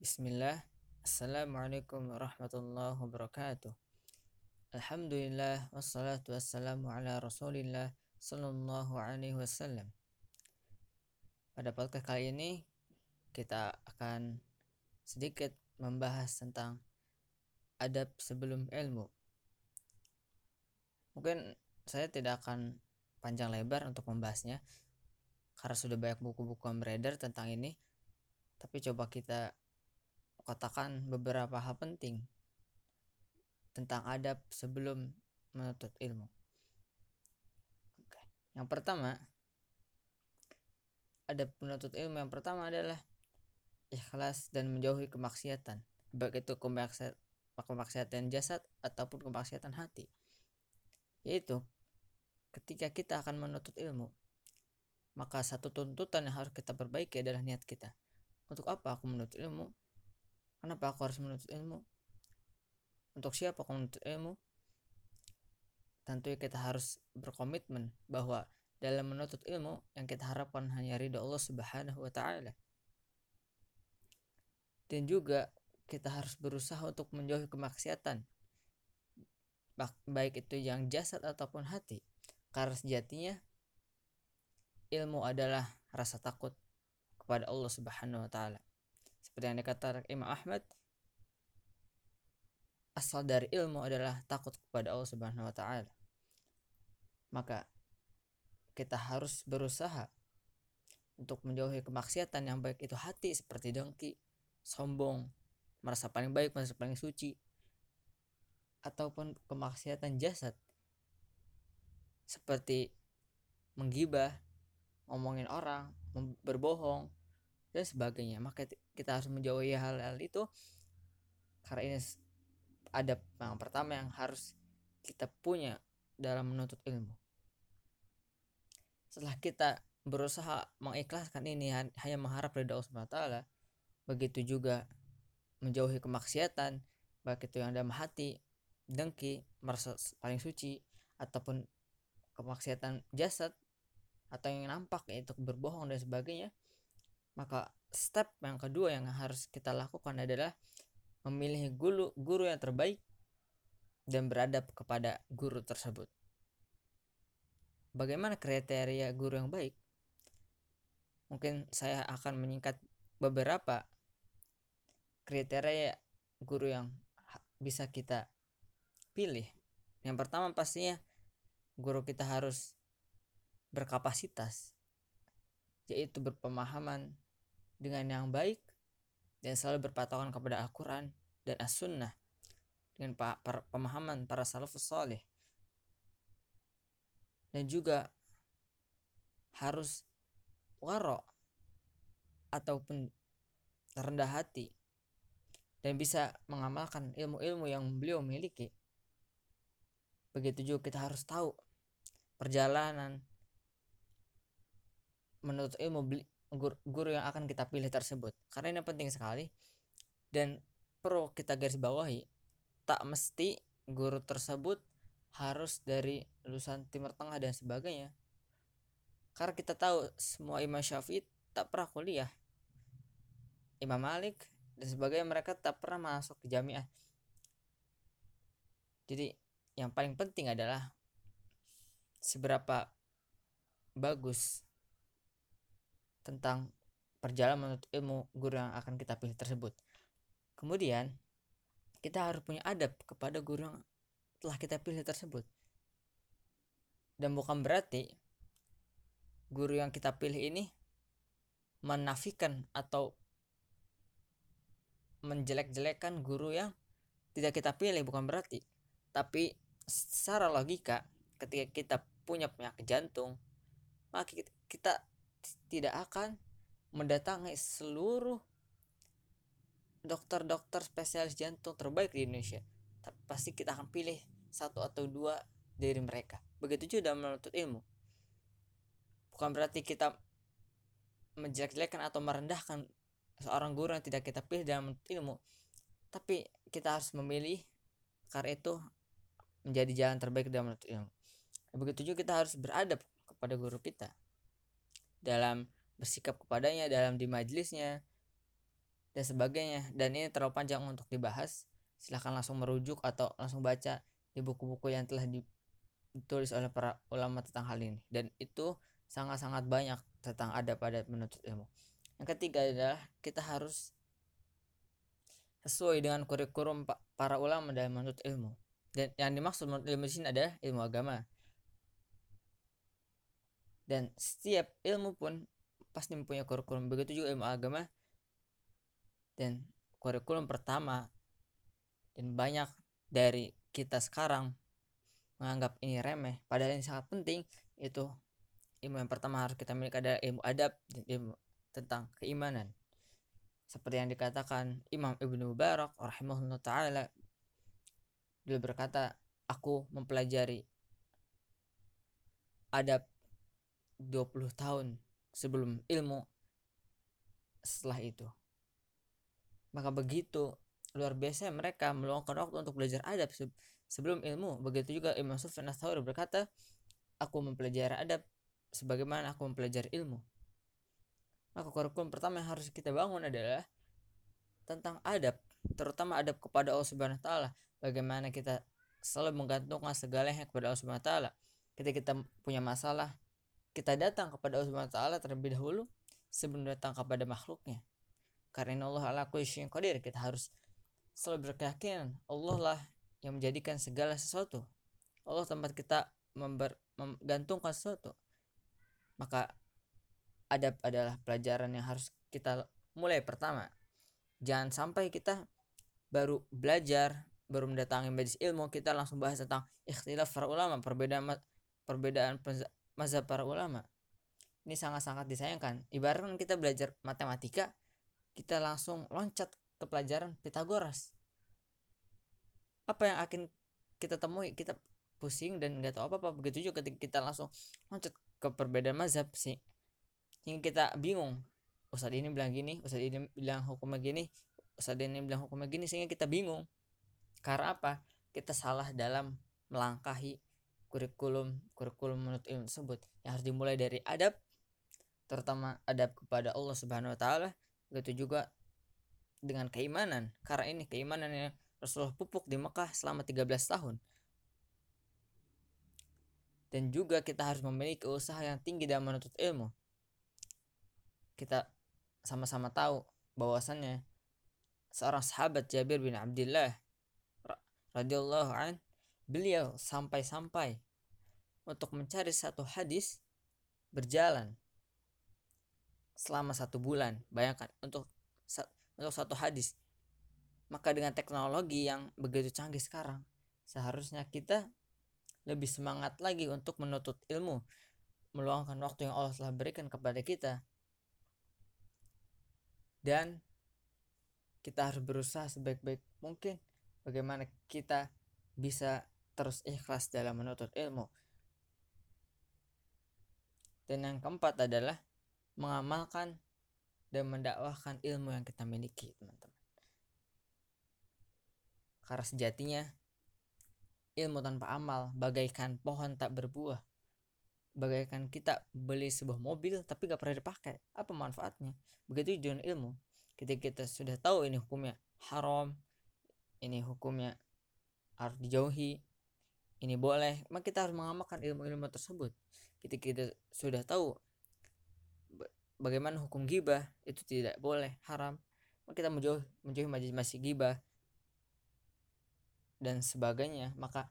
Bismillah. Assalamualaikum warahmatullahi wabarakatuh. Alhamdulillah wassalatu wassalamu ala Rasulillah sallallahu alaihi wasallam. Pada podcast kali ini kita akan sedikit membahas tentang adab sebelum ilmu. Mungkin saya tidak akan panjang lebar untuk membahasnya karena sudah banyak buku-buku yang beredar tentang ini. Tapi coba kita katakan beberapa hal penting tentang adab sebelum menuntut ilmu. Yang pertama, adab penuntut ilmu yang pertama adalah ikhlas dan menjauhi kemaksiatan, baik itu kemaksiatan jasad ataupun kemaksiatan hati. Yaitu ketika kita akan menuntut ilmu, maka satu tuntutan yang harus kita perbaiki adalah niat kita. Untuk apa aku menuntut ilmu? Kenapa aku harus menuntut ilmu? Untuk siapa aku menuntut ilmu? Tentunya kita harus berkomitmen bahwa dalam menuntut ilmu yang kita harapkan hanya ridho Allah Subhanahu wa taala. Dan juga kita harus berusaha untuk menjauhi kemaksiatan baik itu yang jasad ataupun hati karena sejatinya ilmu adalah rasa takut kepada Allah Subhanahu wa taala seperti yang dikatakan Imam Ahmad asal dari ilmu adalah takut kepada Allah Subhanahu wa taala. Maka kita harus berusaha untuk menjauhi kemaksiatan yang baik itu hati seperti dengki, sombong, merasa paling baik, merasa paling suci ataupun kemaksiatan jasad seperti menggibah, ngomongin orang, berbohong dan sebagainya. Maka kita harus menjauhi hal-hal itu karena ini ada yang pertama yang harus kita punya dalam menuntut ilmu setelah kita berusaha mengikhlaskan ini hanya mengharap dari Allah SWT begitu juga menjauhi kemaksiatan baik itu yang dalam hati dengki merasa paling suci ataupun kemaksiatan jasad atau yang nampak yaitu berbohong dan sebagainya maka step yang kedua yang harus kita lakukan adalah memilih guru guru yang terbaik dan beradab kepada guru tersebut. Bagaimana kriteria guru yang baik? Mungkin saya akan menyingkat beberapa kriteria guru yang bisa kita pilih. Yang pertama pastinya guru kita harus berkapasitas yaitu berpemahaman dengan yang baik dan selalu berpatokan kepada Al-Quran dan As-Sunnah dengan pemahaman para salafus salih. Dan juga harus warok ataupun rendah hati dan bisa mengamalkan ilmu-ilmu yang beliau miliki. Begitu juga kita harus tahu perjalanan menurut ilmu guru, guru yang akan kita pilih tersebut. Karena ini penting sekali. Dan perlu kita garis bawahi tak mesti guru tersebut harus dari lulusan Timur Tengah dan sebagainya. Karena kita tahu semua Imam Syafi'i tak pernah kuliah. Imam Malik dan sebagainya mereka tak pernah masuk ke jamiah. Jadi yang paling penting adalah seberapa bagus tentang perjalanan menuntut ilmu guru yang akan kita pilih tersebut. Kemudian, kita harus punya adab kepada guru yang telah kita pilih tersebut. Dan bukan berarti guru yang kita pilih ini menafikan atau menjelek-jelekan guru yang tidak kita pilih bukan berarti tapi secara logika ketika kita punya penyakit jantung maka kita tidak akan mendatangi seluruh dokter-dokter spesialis jantung terbaik di Indonesia. Tapi pasti kita akan pilih satu atau dua dari mereka. Begitu juga dalam menuntut ilmu. Bukan berarti kita menjelek-jelekan atau merendahkan seorang guru yang tidak kita pilih dalam menuntut ilmu. Tapi kita harus memilih karena itu menjadi jalan terbaik dalam menuntut ilmu. Begitu juga kita harus beradab kepada guru kita dalam bersikap kepadanya dalam di majelisnya dan sebagainya. Dan ini terlalu panjang untuk dibahas. Silahkan langsung merujuk atau langsung baca di buku-buku yang telah ditulis oleh para ulama tentang hal ini. Dan itu sangat-sangat banyak tentang ada pada menuntut ilmu. Yang ketiga adalah kita harus sesuai dengan kurikulum para ulama dalam menuntut ilmu. Dan yang dimaksud menuntut ilmu di sini adalah ilmu agama dan setiap ilmu pun pasti mempunyai kurikulum. Begitu juga ilmu agama. Dan kurikulum pertama dan banyak dari kita sekarang menganggap ini remeh. Padahal ini sangat penting itu ilmu yang pertama harus kita miliki adalah ilmu adab dan ilmu tentang keimanan. Seperti yang dikatakan Imam Ibnu Mubarak rahimahullah taala dia berkata aku mempelajari adab 20 tahun sebelum ilmu setelah itu. Maka begitu luar biasa mereka meluangkan waktu untuk belajar adab sebelum ilmu. Begitu juga Imam Sufyan Ats-Tsauri berkata aku mempelajari adab sebagaimana aku mempelajari ilmu. Maka kurikulum pertama yang harus kita bangun adalah tentang adab terutama adab kepada Allah Subhanahu wa taala. Bagaimana kita selalu menggantungkan segalanya kepada Allah Subhanahu wa taala. Ketika kita punya masalah kita datang kepada Allah taala terlebih dahulu sebelum datang kepada makhluknya. Karena Allah ala qadir, kita harus selalu berkeyakinan Allah lah yang menjadikan segala sesuatu. Allah tempat kita member, menggantungkan sesuatu. Maka adab adalah pelajaran yang harus kita mulai pertama. Jangan sampai kita baru belajar, baru mendatangi medis ilmu, kita langsung bahas tentang ikhtilaf para ulama, perbedaan perbedaan mazhab para ulama. Ini sangat-sangat disayangkan. Ibaratkan kita belajar matematika kita langsung loncat ke pelajaran Pitagoras apa yang akan kita temui? Kita pusing dan nggak tahu apa-apa. Begitu juga ketika kita langsung loncat ke perbedaan mazhab sih hingga kita bingung. Ustadz ini bilang gini Ustadz ini bilang hukumnya gini Ustadz ini bilang hukumnya gini sehingga kita bingung. Karena apa? Kita salah dalam melangkahi kurikulum kurikulum menurut ilmu tersebut yang harus dimulai dari adab terutama adab kepada Allah Subhanahu wa taala begitu juga dengan keimanan. Karena ini keimanan yang Rasulullah pupuk di Mekah selama 13 tahun. Dan juga kita harus memiliki usaha yang tinggi dalam menuntut ilmu. Kita sama-sama tahu bahwasannya seorang sahabat Jabir bin Abdullah radhiyallahu an beliau sampai-sampai untuk mencari satu hadis berjalan selama satu bulan. Bayangkan untuk untuk satu hadis. Maka dengan teknologi yang begitu canggih sekarang seharusnya kita lebih semangat lagi untuk menuntut ilmu meluangkan waktu yang Allah telah berikan kepada kita. Dan kita harus berusaha sebaik-baik mungkin bagaimana kita bisa terus ikhlas dalam menuntut ilmu. Dan yang keempat adalah mengamalkan dan mendakwahkan ilmu yang kita miliki, teman-teman. Karena sejatinya ilmu tanpa amal bagaikan pohon tak berbuah. Bagaikan kita beli sebuah mobil tapi gak pernah dipakai. Apa manfaatnya? Begitu juga ilmu. Ketika kita sudah tahu ini hukumnya haram, ini hukumnya harus dijauhi, ini boleh. Maka kita harus mengamalkan ilmu-ilmu tersebut. Ketika kita sudah tahu bagaimana hukum gibah itu tidak boleh haram. Maka kita menjauh menjauhi majlis masih gibah dan sebagainya. Maka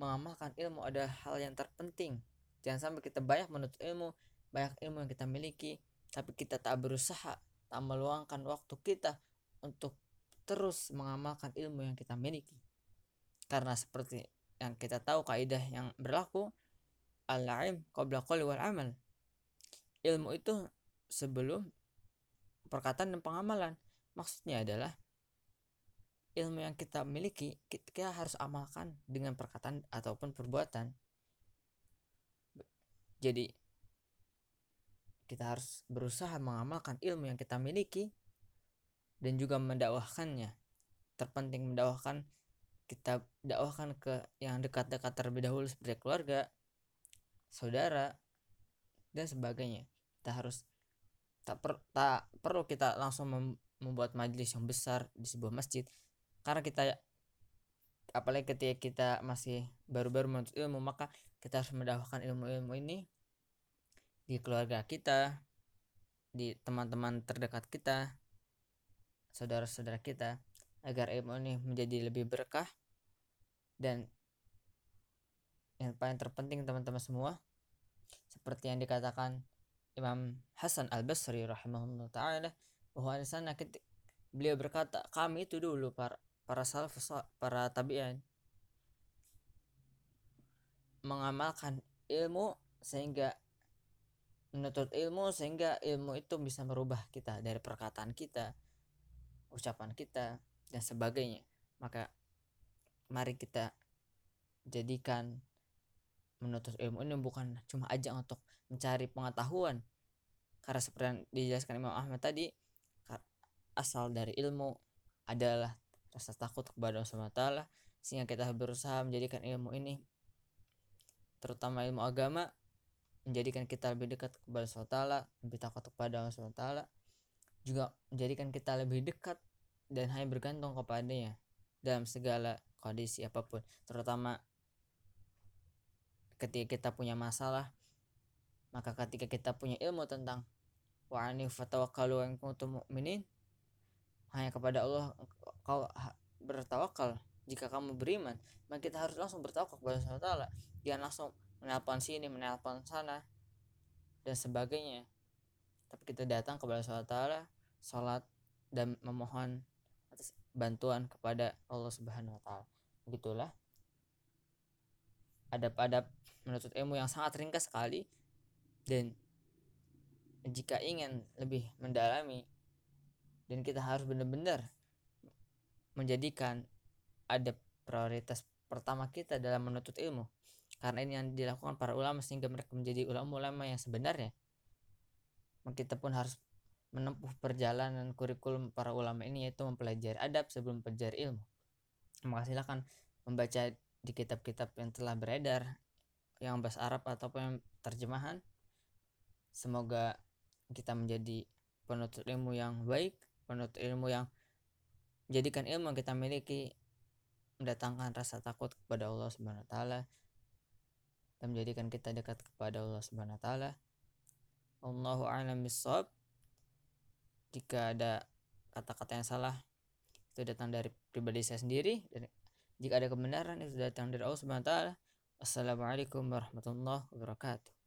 mengamalkan ilmu ada hal yang terpenting. Jangan sampai kita banyak menuntut ilmu banyak ilmu yang kita miliki tapi kita tak berusaha tak meluangkan waktu kita untuk terus mengamalkan ilmu yang kita miliki. Karena seperti yang kita tahu kaidah yang berlaku al-ilm qabla qawli wal amal. Ilmu itu sebelum perkataan dan pengamalan. Maksudnya adalah ilmu yang kita miliki kita harus amalkan dengan perkataan ataupun perbuatan. Jadi kita harus berusaha mengamalkan ilmu yang kita miliki dan juga mendakwahkannya. Terpenting mendakwahkan kita dakwahkan ke yang dekat-dekat terlebih dahulu seperti keluarga, saudara, dan sebagainya. Kita harus tak per, tak perlu kita langsung mem, membuat majelis yang besar di sebuah masjid karena kita apalagi ketika kita masih baru-baru menuntut ilmu maka kita harus mendapatkan ilmu-ilmu ini di keluarga kita di teman-teman terdekat kita saudara-saudara kita agar ilmu ini menjadi lebih berkah. Dan yang paling terpenting teman-teman semua seperti yang dikatakan Imam Hasan Al Basri rahimahullah taala bahwa di sana beliau berkata kami itu dulu para para salaf para tabi'in mengamalkan ilmu sehingga menuntut ilmu sehingga ilmu itu bisa merubah kita dari perkataan kita ucapan kita dan sebagainya. Maka mari kita jadikan menuntut ilmu ini bukan cuma ajang untuk mencari pengetahuan. Karena seperti yang dijelaskan Imam Ahmad tadi asal dari ilmu adalah rasa takut kepada Allah SWT sehingga kita berusaha menjadikan ilmu ini terutama ilmu agama menjadikan kita lebih dekat kepada Allah SWT lebih takut kepada Allah SWT juga menjadikan kita lebih dekat dan hanya bergantung kepadanya dalam segala kondisi apa pun terutama ketika kita punya masalah maka ketika kita punya ilmu tentang wa fatawakkalu in kuntum mu'minin hanya kepada Allah kau bertawakal. Jika kamu beriman maka kita harus langsung bertawakal kepada Allah Taala. Jangan langsung menelpon sini menelpon sana dan sebagainya. Tapi kita datang kepada Allah Taala salat dan memohon bantuan kepada Allah Subhanahu wa taala. Begitulah. Adab-adab menuntut ilmu yang sangat ringkas sekali dan jika ingin lebih mendalami dan kita harus benar-benar menjadikan ada prioritas pertama kita dalam menuntut ilmu karena ini yang dilakukan para ulama sehingga mereka menjadi ulama-ulama yang sebenarnya kita pun harus menempuh perjalanan kurikulum para ulama ini yaitu mempelajari adab sebelum mempelajari ilmu. Maka silakan membaca di kitab-kitab yang telah beredar yang bahasa Arab ataupun terjemahan. Semoga kita menjadi penuntut ilmu yang baik penuntut ilmu yang menjadikan ilmu yang kita miliki mendatangkan rasa takut kepada Allah Subhanahu wa taala dan menjadikan kita dekat kepada Allah Subhanahu wa taala. Allahu a'lam bissawab jika ada kata-kata yang salah itu datang dari pribadi saya sendiri dan jika ada kebenaran itu datang dari Allah Subhanahu wa taala. Assalamualaikum warahmatullahi wabarakatuh.